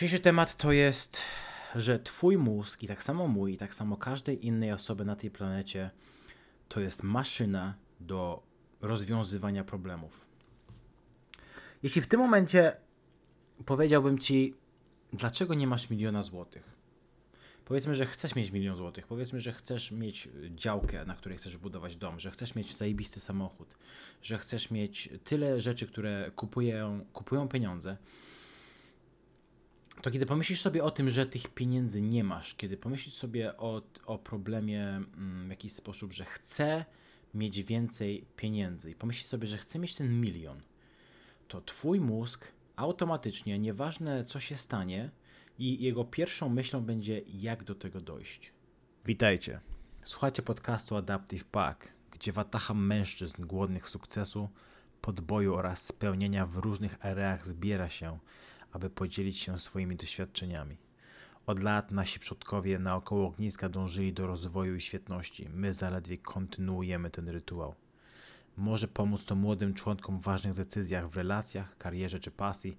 Dzisiejszy temat to jest, że Twój mózg, i tak samo mój, i tak samo każdej innej osoby na tej planecie, to jest maszyna do rozwiązywania problemów. Jeśli w tym momencie powiedziałbym Ci, dlaczego nie masz miliona złotych? Powiedzmy, że chcesz mieć milion złotych, powiedzmy, że chcesz mieć działkę, na której chcesz budować dom, że chcesz mieć zajebisty samochód, że chcesz mieć tyle rzeczy, które kupują, kupują pieniądze, to kiedy pomyślisz sobie o tym, że tych pieniędzy nie masz, kiedy pomyślisz sobie o, o problemie mm, w jakiś sposób, że chcę mieć więcej pieniędzy i pomyślisz sobie, że chcę mieć ten milion, to twój mózg automatycznie, nieważne co się stanie, i jego pierwszą myślą będzie, jak do tego dojść. Witajcie. Słuchajcie podcastu Adaptive Pack, gdzie watacha mężczyzn głodnych sukcesu, podboju oraz spełnienia w różnych areach zbiera się, aby podzielić się swoimi doświadczeniami. Od lat nasi przodkowie naokoło ogniska dążyli do rozwoju i świetności. My zaledwie kontynuujemy ten rytuał. Może pomóc to młodym członkom w ważnych decyzjach w relacjach, karierze czy pasji,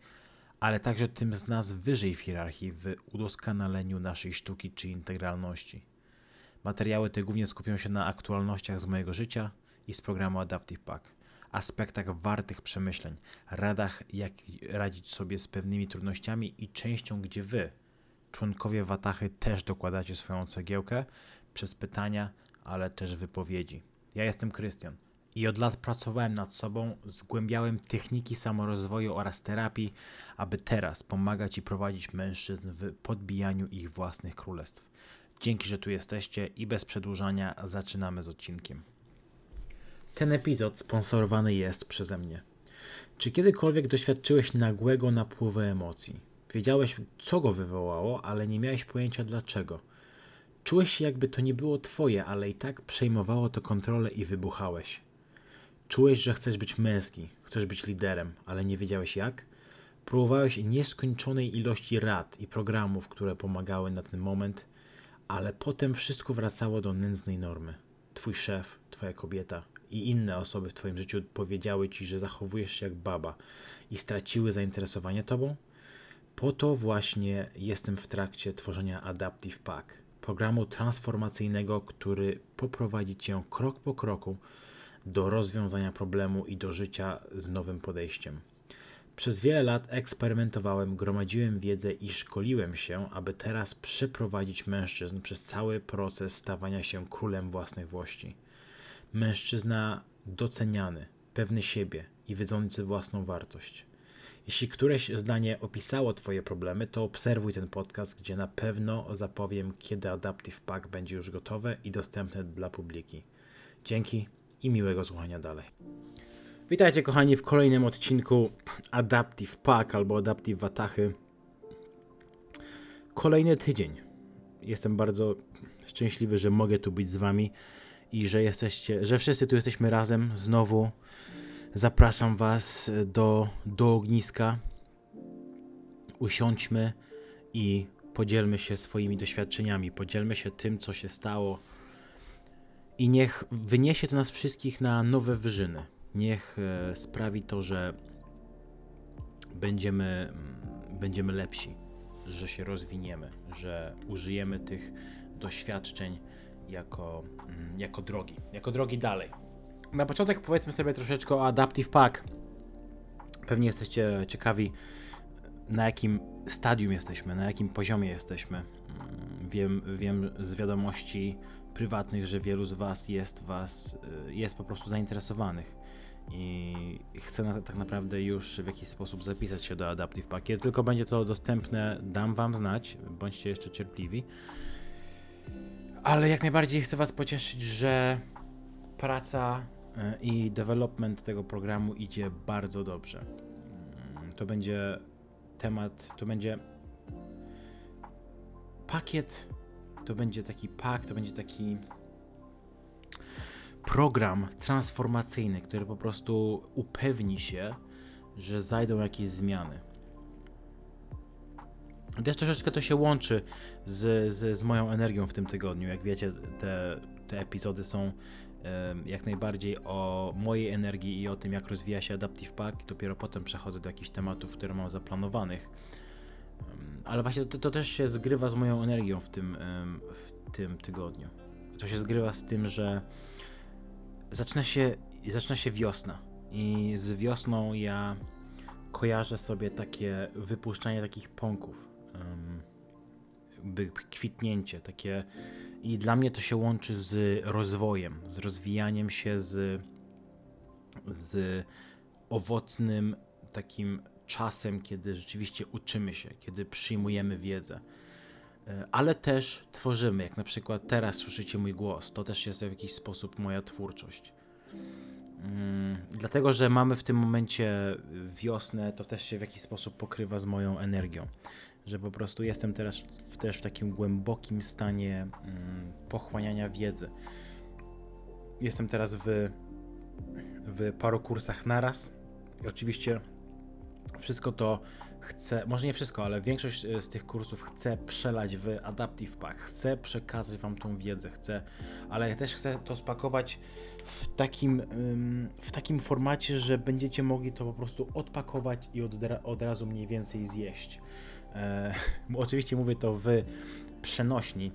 ale także tym z nas wyżej w hierarchii w udoskonaleniu naszej sztuki czy integralności. Materiały te głównie skupią się na aktualnościach z mojego życia i z programu Adaptive Pack, aspektach wartych przemyśleń, radach jak radzić sobie z pewnymi trudnościami i częścią, gdzie wy, członkowie Watachy, też dokładacie swoją cegiełkę przez pytania, ale też wypowiedzi. Ja jestem Krystian i od lat pracowałem nad sobą, zgłębiałem techniki samorozwoju oraz terapii, aby teraz pomagać i prowadzić mężczyzn w podbijaniu ich własnych królestw. Dzięki, że tu jesteście i bez przedłużania zaczynamy z odcinkiem. Ten epizod sponsorowany jest przeze mnie. Czy kiedykolwiek doświadczyłeś nagłego napływu emocji? Wiedziałeś, co go wywołało, ale nie miałeś pojęcia dlaczego. Czułeś się, jakby to nie było twoje, ale i tak przejmowało to kontrolę i wybuchałeś. Czułeś, że chcesz być męski, chcesz być liderem, ale nie wiedziałeś jak? Próbowałeś nieskończonej ilości rad i programów, które pomagały na ten moment, ale potem wszystko wracało do nędznej normy. Twój szef, twoja kobieta i inne osoby w twoim życiu powiedziały ci, że zachowujesz się jak baba i straciły zainteresowanie tobą? Po to właśnie jestem w trakcie tworzenia Adaptive Pack, programu transformacyjnego, który poprowadzi cię krok po kroku do rozwiązania problemu i do życia z nowym podejściem. Przez wiele lat eksperymentowałem, gromadziłem wiedzę i szkoliłem się, aby teraz przeprowadzić mężczyzn przez cały proces stawania się królem własnych włości. Mężczyzna doceniany, pewny siebie i wiedzący własną wartość. Jeśli któreś zdanie opisało Twoje problemy, to obserwuj ten podcast, gdzie na pewno zapowiem, kiedy Adaptive Pack będzie już gotowe i dostępne dla publiki. Dzięki i miłego słuchania dalej. Witajcie kochani w kolejnym odcinku Adaptive Pack albo Adaptive Watachy. Kolejny tydzień. Jestem bardzo szczęśliwy, że mogę tu być z wami i że jesteście, że wszyscy tu jesteśmy razem znowu. Zapraszam was do, do ogniska. Usiądźmy i podzielmy się swoimi doświadczeniami, podzielmy się tym, co się stało i niech wyniesie to nas wszystkich na nowe wyżyny. Niech e, sprawi to, że będziemy, mm, będziemy lepsi, że się rozwiniemy, że użyjemy tych doświadczeń jako, mm, jako drogi, jako drogi dalej. Na początek powiedzmy sobie troszeczkę o Adaptive Pack. Pewnie jesteście ciekawi, na jakim stadium jesteśmy, na jakim poziomie jesteśmy. Mm, wiem, wiem z wiadomości prywatnych, że wielu z Was jest, was, y, jest po prostu zainteresowanych i chcę na, tak naprawdę już w jakiś sposób zapisać się do Adaptive Pakiet. Tylko będzie to dostępne, dam Wam znać, bądźcie jeszcze cierpliwi. Ale jak najbardziej chcę Was pocieszyć, że praca y, i development tego programu idzie bardzo dobrze. Mm, to będzie temat, to będzie pakiet to będzie taki pak, to będzie taki program transformacyjny, który po prostu upewni się, że zajdą jakieś zmiany. Też troszeczkę to się łączy z, z, z moją energią w tym tygodniu. Jak wiecie, te, te epizody są jak najbardziej o mojej energii i o tym, jak rozwija się Adaptive Pack. Dopiero potem przechodzę do jakichś tematów, które mam zaplanowanych ale właśnie to, to, też się zgrywa z moją energią w tym, w tym tygodniu. To się zgrywa z tym, że zaczyna się, zaczyna się wiosna. I z wiosną ja kojarzę sobie takie wypuszczanie takich pąków. By kwitnięcie, takie. I dla mnie to się łączy z rozwojem, z rozwijaniem się, z, z owocnym takim czasem, kiedy rzeczywiście uczymy się, kiedy przyjmujemy wiedzę. E, ale też tworzymy, jak na przykład teraz słyszycie mój głos, to też jest w jakiś sposób moja twórczość. Mm, dlatego, że mamy w tym momencie wiosnę, to też się w jakiś sposób pokrywa z moją energią. Że po prostu jestem teraz w, też w takim głębokim stanie mm, pochłaniania wiedzy. Jestem teraz w, w paru kursach naraz. I oczywiście wszystko to chcę, może nie wszystko, ale większość e, z tych kursów chcę przelać w Adaptive Pack. Chcę przekazać Wam tą wiedzę, chcę, ale ja też chcę to spakować w takim, w takim formacie, że będziecie mogli to po prostu odpakować i od, od razu mniej więcej zjeść. E, oczywiście mówię to w przenośni,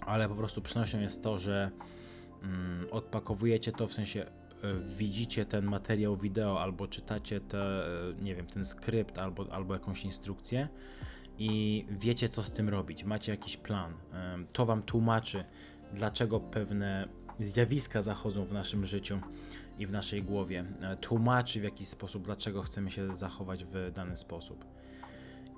ale po prostu przenośnią jest to, że mm, odpakowujecie to w sensie widzicie ten materiał wideo albo czytacie te, nie wiem, ten skrypt albo, albo jakąś instrukcję i wiecie, co z tym robić, macie jakiś plan. To wam tłumaczy, dlaczego pewne zjawiska zachodzą w naszym życiu i w naszej głowie. E, tłumaczy w jakiś sposób, dlaczego chcemy się zachować w dany sposób.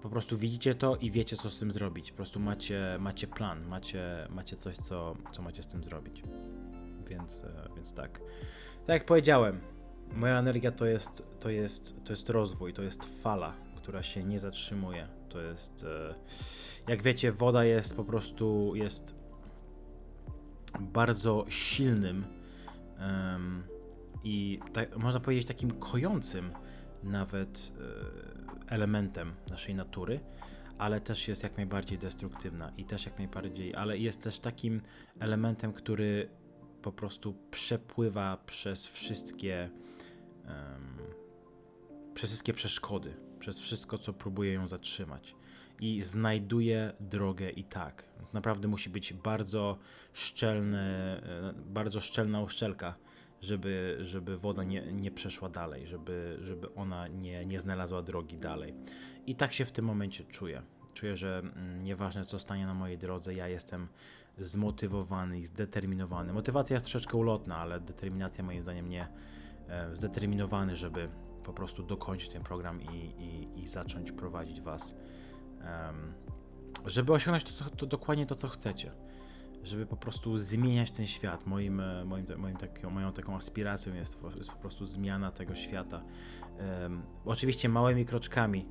Po prostu widzicie to i wiecie, co z tym zrobić. Po prostu macie, macie plan, macie, macie coś, co, co macie z tym zrobić. Więc, e, więc tak. Tak jak powiedziałem, moja energia to jest, to jest, to jest rozwój, to jest fala, która się nie zatrzymuje. To jest, e, jak wiecie, woda jest po prostu, jest bardzo silnym um, i tak, można powiedzieć takim kojącym nawet e, elementem naszej natury, ale też jest jak najbardziej destruktywna i też jak najbardziej, ale jest też takim elementem, który po prostu przepływa przez wszystkie um, przez wszystkie przeszkody, przez wszystko, co próbuje ją zatrzymać i znajduje drogę i tak. Naprawdę musi być bardzo szczelny, e, bardzo szczelna uszczelka, żeby, żeby woda nie, nie przeszła dalej, żeby, żeby ona nie, nie znalazła drogi dalej. I tak się w tym momencie czuję. Czuję, że mm, nieważne co stanie na mojej drodze, ja jestem zmotywowany i zdeterminowany. Motywacja jest troszeczkę ulotna, ale determinacja moim zdaniem nie. E, zdeterminowany, żeby po prostu dokończyć ten program i, i, i zacząć prowadzić Was, żeby osiągnąć to, co, to, dokładnie to, co chcecie. Żeby po prostu zmieniać ten świat. Moim, e, moim, moim taką, moją taką aspiracją jest, jest po prostu zmiana tego świata. Um, oczywiście małymi kroczkami,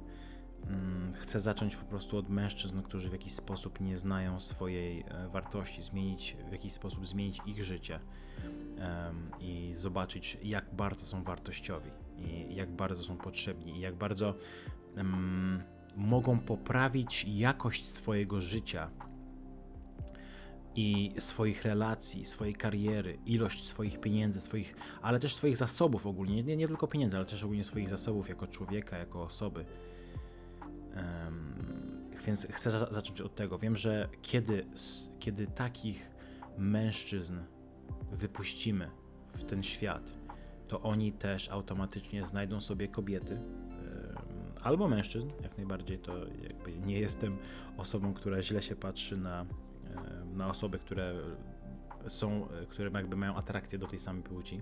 Mm, chcę zacząć po prostu od mężczyzn, którzy w jakiś sposób nie znają swojej e, wartości, zmienić, w jakiś sposób zmienić ich życie um, i zobaczyć, jak bardzo są wartościowi i jak bardzo są potrzebni i jak bardzo um, mogą poprawić jakość swojego życia i swoich relacji, swojej kariery, ilość swoich pieniędzy, swoich, ale też swoich zasobów ogólnie, nie, nie tylko pieniędzy, ale też ogólnie swoich zasobów jako człowieka, jako osoby. Więc chcę za zacząć od tego. Wiem, że kiedy, kiedy takich mężczyzn wypuścimy w ten świat, to oni też automatycznie znajdą sobie kobiety albo mężczyzn, jak najbardziej. To jakby nie jestem osobą, która źle się patrzy na, na osoby, które są, które jakby mają atrakcję do tej samej płci,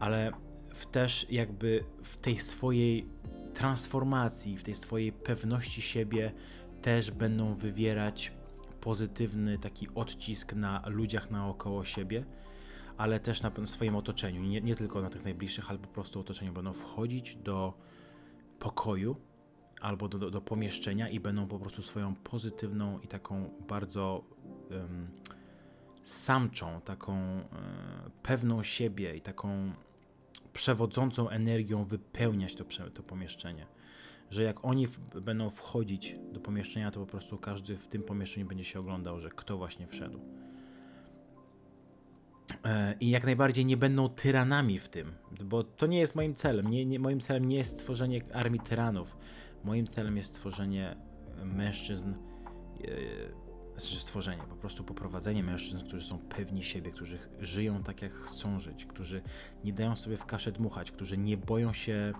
ale w też jakby w tej swojej transformacji, w tej swojej pewności siebie też będą wywierać pozytywny taki odcisk na ludziach naokoło siebie, ale też na swoim otoczeniu. Nie, nie tylko na tych najbliższych, ale po prostu otoczeniu. Będą wchodzić do pokoju albo do, do, do pomieszczenia i będą po prostu swoją pozytywną i taką bardzo samczą, taką um, pewną siebie i taką przewodzącą energią wypełniać to, to pomieszczenie. Że jak oni będą wchodzić do pomieszczenia, to po prostu każdy w tym pomieszczeniu będzie się oglądał, że kto właśnie wszedł. E, I jak najbardziej nie będą tyranami w tym, bo to nie jest moim celem. Nie, nie, moim celem nie jest stworzenie armii tyranów. Moim celem jest stworzenie mężczyzn, e, znaczy stworzenie, po prostu poprowadzenie mężczyzn, którzy są pewni siebie, którzy żyją tak, jak chcą żyć, którzy nie dają sobie w kaszę dmuchać, którzy nie boją się,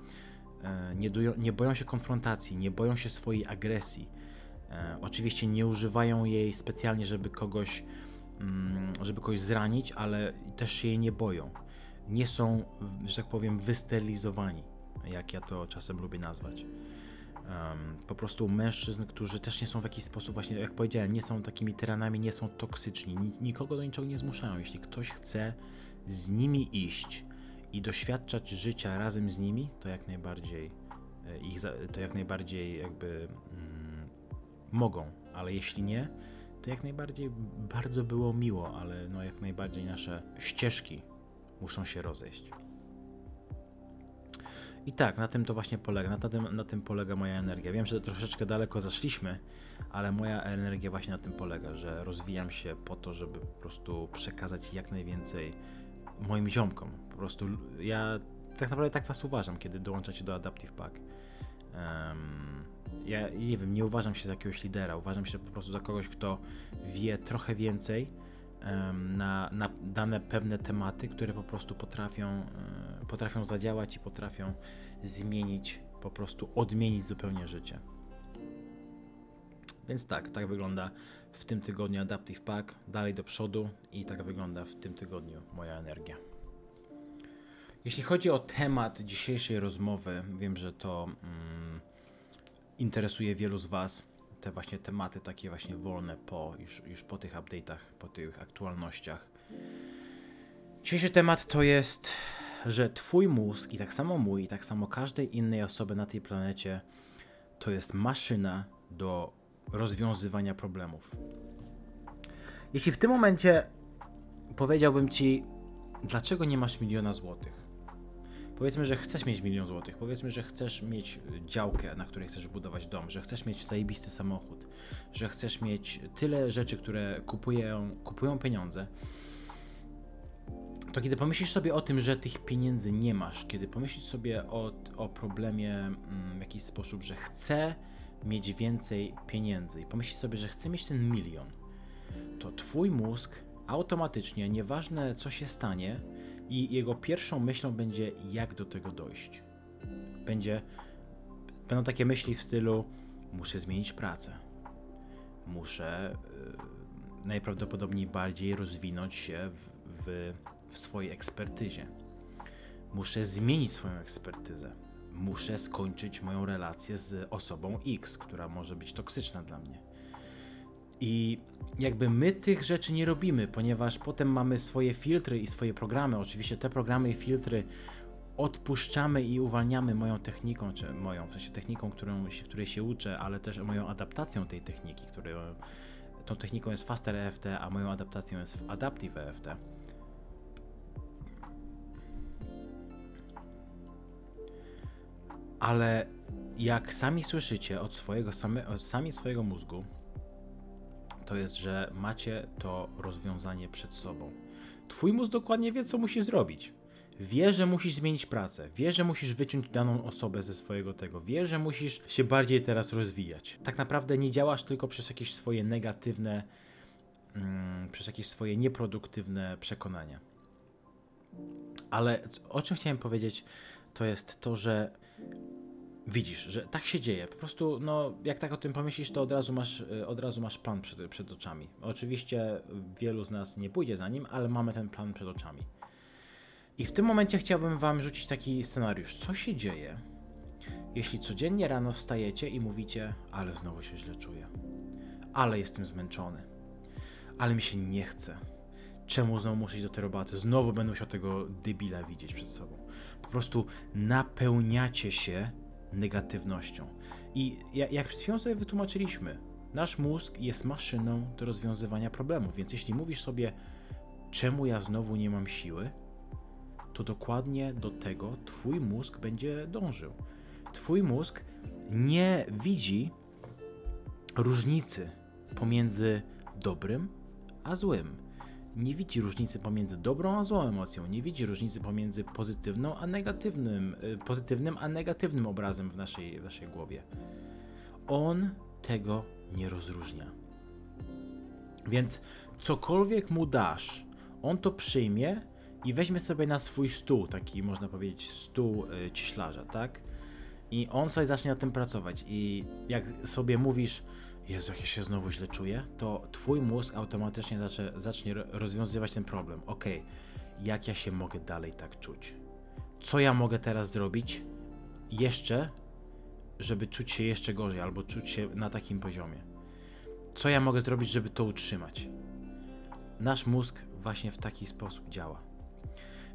e, nie, dują, nie boją się konfrontacji, nie boją się swojej agresji. E, oczywiście nie używają jej specjalnie, żeby kogoś, mm, żeby kogoś zranić, ale też się jej nie boją. Nie są, że tak powiem, wystylizowani, jak ja to czasem lubię nazwać um, po prostu mężczyzn, którzy też nie są w jakiś sposób, właśnie jak powiedziałem, nie są takimi tyranami, nie są toksyczni, nikogo do niczego nie zmuszają. Jeśli ktoś chce z nimi iść i doświadczać życia razem z nimi, to jak najbardziej e, ich, to jak najbardziej jakby mm, mogą, ale jeśli nie, to jak najbardziej bardzo było miło, ale no jak najbardziej nasze ścieżki muszą się rozejść. I tak, na tym to właśnie polega, na tym, na tym polega moja energia. Wiem, że troszeczkę daleko zaszliśmy, ale moja energia właśnie na tym polega, że rozwijam się po to, żeby po prostu przekazać jak najwięcej moim ziomkom. Po prostu ja tak naprawdę tak was uważam, kiedy dołączacie do Adaptive Pack. Um, ja nie wiem, nie uważam się za jakiegoś lidera, uważam się po prostu za kogoś, kto wie trochę więcej um, na, na dane pewne tematy, które po prostu potrafią um, potrafią zadziałać i potrafią zmienić, po prostu odmienić zupełnie życie. Więc tak, tak wygląda w tym tygodniu Adaptive Pack, dalej do przodu i tak wygląda w tym tygodniu moja energia. Jeśli chodzi o temat dzisiejszej rozmowy, wiem, że to mm, interesuje wielu z Was, te właśnie tematy takie właśnie wolne po, już, już po tych update'ach, po tych aktualnościach. Dzisiejszy temat to jest że Twój mózg i tak samo mój, i tak samo każdej innej osoby na tej planecie to jest maszyna do rozwiązywania problemów. Jeśli w tym momencie powiedziałbym Ci, dlaczego nie masz miliona złotych? Powiedzmy, że chcesz mieć milion złotych, powiedzmy, że chcesz mieć działkę, na której chcesz budować dom, że chcesz mieć zajebisty samochód, że chcesz mieć tyle rzeczy, które kupują, kupują pieniądze to kiedy pomyślisz sobie o tym, że tych pieniędzy nie masz, kiedy pomyślisz sobie o, o problemie mm, w jakiś sposób, że chcę mieć więcej pieniędzy i pomyślisz sobie, że chcę mieć ten milion, to twój mózg automatycznie, nieważne co się stanie, i jego pierwszą myślą będzie, jak do tego dojść. Będzie, będą takie myśli w stylu: muszę zmienić pracę, muszę y, najprawdopodobniej bardziej rozwinąć się w, w w swojej ekspertyzie. Muszę zmienić swoją ekspertyzę. Muszę skończyć moją relację z osobą X, która może być toksyczna dla mnie. I jakby my tych rzeczy nie robimy, ponieważ potem mamy swoje filtry i swoje programy. Oczywiście te programy i filtry odpuszczamy i uwalniamy moją techniką, czy moją, w sensie techniką, którą, której się uczę, ale też moją adaptacją tej techniki, której tą techniką jest Faster EFT, a moją adaptacją jest Adaptive EFT. Ale jak sami słyszycie od swojego same, od sami swojego mózgu, to jest, że macie to rozwiązanie przed sobą. Twój mózg dokładnie wie, co musi zrobić. Wie, że musisz zmienić pracę, wie, że musisz wyciąć daną osobę ze swojego tego, wie, że musisz się bardziej teraz rozwijać. Tak naprawdę nie działasz tylko przez jakieś swoje negatywne, mm, przez jakieś swoje nieproduktywne przekonania. Ale o czym chciałem powiedzieć, to jest to, że widzisz, że tak się dzieje. Po prostu, no, jak tak o tym pomyślisz, to od razu masz, e, od razu masz plan przed, przed oczami. Oczywiście wielu z nas nie pójdzie za nim, ale mamy ten plan przed oczami. I w tym momencie chciałbym Wam rzucić taki scenariusz. Co się dzieje, jeśli codziennie rano wstajecie i mówicie, ale znowu się źle czuję, ale jestem zmęczony, ale mi się nie chce. Czemu znowu muszę iść do tej roboty? Znowu będę musiał tego debila widzieć przed sobą. Po prostu napełniacie się negatywnością. I jak przed chwilą sobie wytłumaczyliśmy, nasz mózg jest maszyną do rozwiązywania problemów, więc jeśli mówisz sobie, czemu ja znowu nie mam siły, to dokładnie do tego Twój mózg będzie dążył. Twój mózg nie widzi różnicy pomiędzy dobrym a złym. Nie widzi różnicy pomiędzy dobrą a złą emocją, nie widzi różnicy pomiędzy pozytywną a negatywnym, y, pozytywnym a negatywnym obrazem w naszej, w naszej głowie. On tego nie rozróżnia. Więc cokolwiek mu dasz, on to przyjmie i weźmie sobie na swój stół, taki można powiedzieć stół y, ciślarza, tak? I on sobie zacznie na tym pracować. I jak sobie mówisz, Jezu, jak ja się znowu źle czuję, to twój mózg automatycznie zacznie, rozwiązywać ten problem. Ok, jak ja się mogę dalej tak czuć? Co ja mogę teraz zrobić jeszcze, żeby czuć się jeszcze gorzej, albo czuć się na takim poziomie? Co ja mogę zrobić, żeby to utrzymać? Nasz mózg właśnie w taki sposób działa.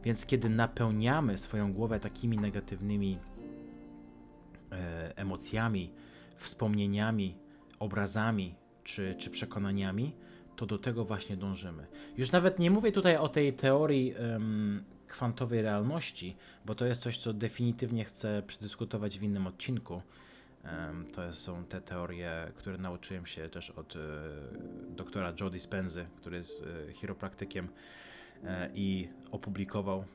Więc kiedy napełniamy swoją głowę takimi negatywnymi e, emocjami, wspomnieniami, obrazami czy, czy przekonaniami, to do tego właśnie dążymy. Już nawet nie mówię tutaj o tej teorii kwantowej realności, bo to jest coś, co definitywnie chcę przedyskutować w innym odcinku. To są te teorie, które nauczyłem się też od e, doktora Joe Dispenzy, który jest e, chiropraktykiem e, i opublikował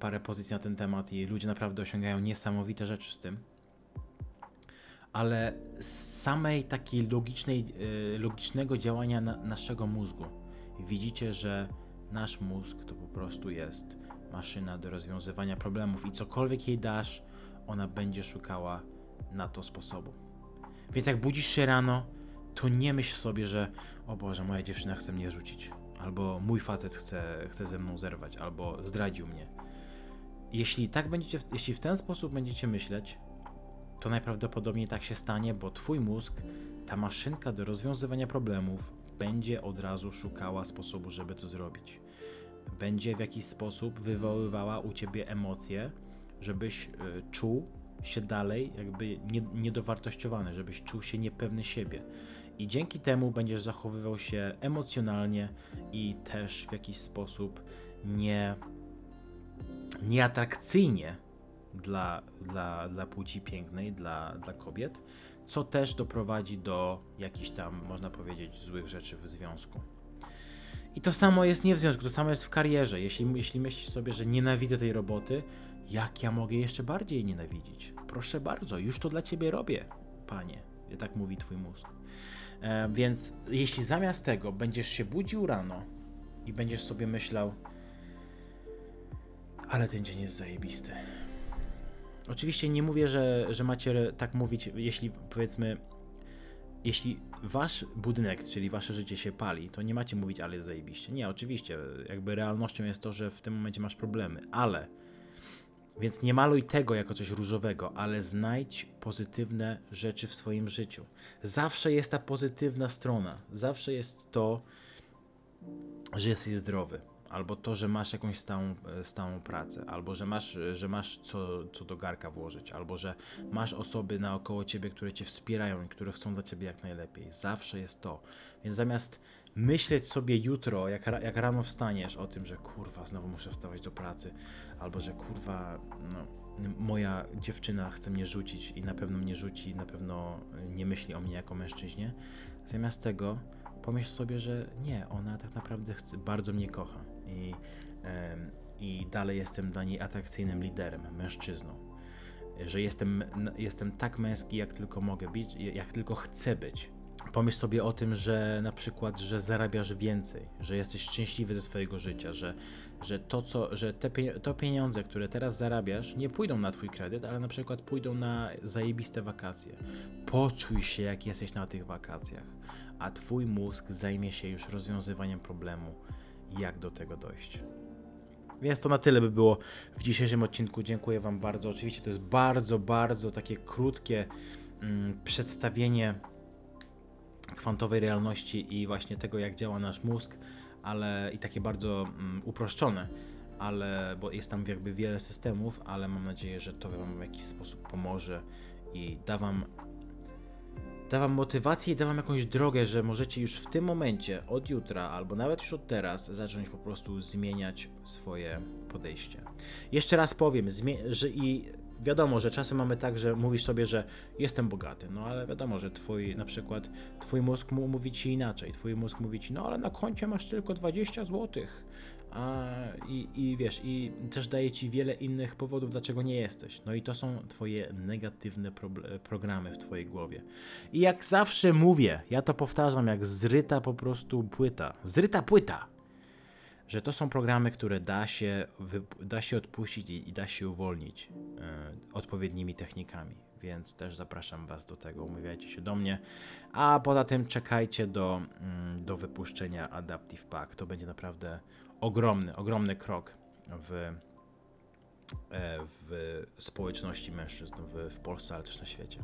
parę pozycji na ten temat i ludzie naprawdę osiągają niesamowite rzeczy z tym ale z samej takiej logicznej, e, logicznego działania na, naszego mózgu widzicie, że nasz mózg to po prostu jest maszyna do rozwiązywania problemów i cokolwiek jej dasz, ona będzie szukała na to sposobu. Więc jak budzisz się rano, to nie myśl sobie, że o Boże, moja dziewczyna chce mnie rzucić, albo mój facet chce, chce ze mną zerwać, albo zdradził mnie. Jeśli tak będziecie, jeśli w ten sposób będziecie myśleć, to najprawdopodobniej tak się stanie, bo twój mózg, ta maszynka do rozwiązywania problemów, będzie od razu szukała sposobu, żeby to zrobić. Będzie w jakiś sposób wywoływała u ciebie emocje, żebyś y, czuł się dalej jakby niedowartościowany, żebyś czuł się niepewny siebie. I dzięki temu będziesz zachowywał się emocjonalnie i też w jakiś sposób nie, nieatrakcyjnie dla, dla, dla płci pięknej, dla, dla kobiet, co też doprowadzi do jakichś tam, można powiedzieć, złych rzeczy w związku. I to samo jest nie w związku, to samo jest w karierze. Jeśli, jeśli myślisz sobie, że nienawidzę tej roboty, jak ja mogę jeszcze bardziej nienawidzić? Proszę bardzo, już to dla ciebie robię, panie. Tak mówi twój mózg. E, więc jeśli zamiast tego będziesz się budził rano i będziesz sobie myślał, ale ten dzień jest zajebisty Oczywiście nie mówię, że, że macie tak mówić, jeśli powiedzmy, jeśli wasz budynek, czyli wasze życie się pali, to nie macie mówić, ale zajebiście. Nie, oczywiście, jakby realnością jest to, że w tym momencie masz problemy, ale. Więc nie maluj tego jako coś różowego, ale znajdź pozytywne rzeczy w swoim życiu. Zawsze jest ta pozytywna strona, zawsze jest to, że jesteś zdrowy albo to, że masz jakąś stałą, e, stałą pracę, albo że masz, że masz co, co do garka włożyć, albo że masz osoby naokoło ciebie, które cię wspierają i które chcą dla ciebie jak najlepiej. Zawsze jest to. Więc zamiast myśleć sobie jutro, jak, jak rano wstaniesz o tym, że kurwa, znowu muszę wstawać do pracy, albo że kurwa, no, moja dziewczyna chce mnie rzucić i na pewno mnie rzuci, na pewno nie myśli o mnie jako mężczyźnie. Zamiast tego pomyśl sobie, że nie, ona tak naprawdę chce, bardzo mnie kocha i, i dalej jestem dla niej atrakcyjnym liderem, mężczyzną. Że jestem, jestem tak męski, jak tylko mogę być, jak tylko chcę być. Pomyśl sobie o tym, że na przykład, że zarabiasz więcej, że jesteś szczęśliwy ze swojego życia, że, że to, co, że te to pieniądze, które teraz zarabiasz, nie pójdą na twój kredyt, ale na przykład pójdą na zajebiste wakacje. Poczuj się, jak jesteś na tych wakacjach, a twój mózg zajmie się już rozwiązywaniem problemu jak do tego dojść. Więc to na tyle by było w dzisiejszym odcinku. Dziękuję Wam bardzo. Oczywiście to jest bardzo, bardzo takie krótkie mm, przedstawienie kwantowej realności i właśnie tego, jak działa nasz mózg, ale i takie bardzo mm, uproszczone, ale bo jest tam jakby wiele systemów, ale mam nadzieję, że to Wam w jakiś sposób pomoże i da Wam da wam motywację i da wam jakąś drogę, że możecie już w tym momencie, od jutra, albo nawet już od teraz, zacząć po prostu zmieniać swoje podejście. Jeszcze raz powiem, że i wiadomo, że czasem mamy tak, że mówisz sobie, że jestem bogaty, no ale wiadomo, że twój, na przykład, twój mózg mówi ci inaczej. Twój mózg mówi ci, no ale na koncie masz tylko 20 złotych. A, i, I wiesz, i też daje ci wiele innych powodów, dlaczego nie jesteś. No i to są twoje negatywne programy w twojej głowie. I jak zawsze mówię, ja to powtarzam jak zryta po prostu płyta. Zryta płyta! Że to są programy, które da się, da się odpuścić i, da się uwolnić e, odpowiednimi technikami. Więc też zapraszam Was do tego, umawiajcie się do mnie. A poza tym czekajcie do, mm, do wypuszczenia Adaptive Pack. To będzie naprawdę ogromny, ogromny krok w, e, w społeczności mężczyzn w, w Polsce, ale też na świecie.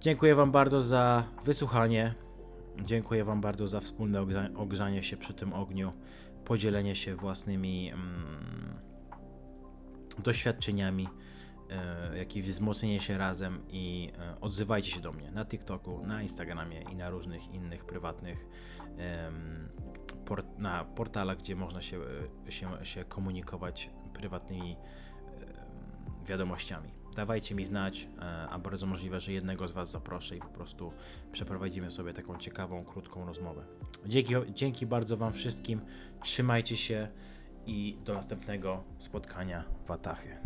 Dziękuję Wam bardzo za wysłuchanie. Dziękuję Wam bardzo za wspólne ogrza- ogrzanie się przy tym ogniu, podzielenie się własnymi mm, doświadczeniami, e, jak i wzmocnienie się razem i e, odzywajcie się do mnie na TikToku, na Instagramie i na różnych innych prywatnych port- na portalach, gdzie można się, e, się, się komunikować prywatnymi em, wiadomościami. Dawajcie mi znać, e, a bardzo możliwe, że jednego z Was zaproszę i po prostu przeprowadzimy sobie taką ciekawą, krótką rozmowę. Dzięki, dzięki bardzo Wam wszystkim, trzymajcie się i do następnego spotkania w Atachy.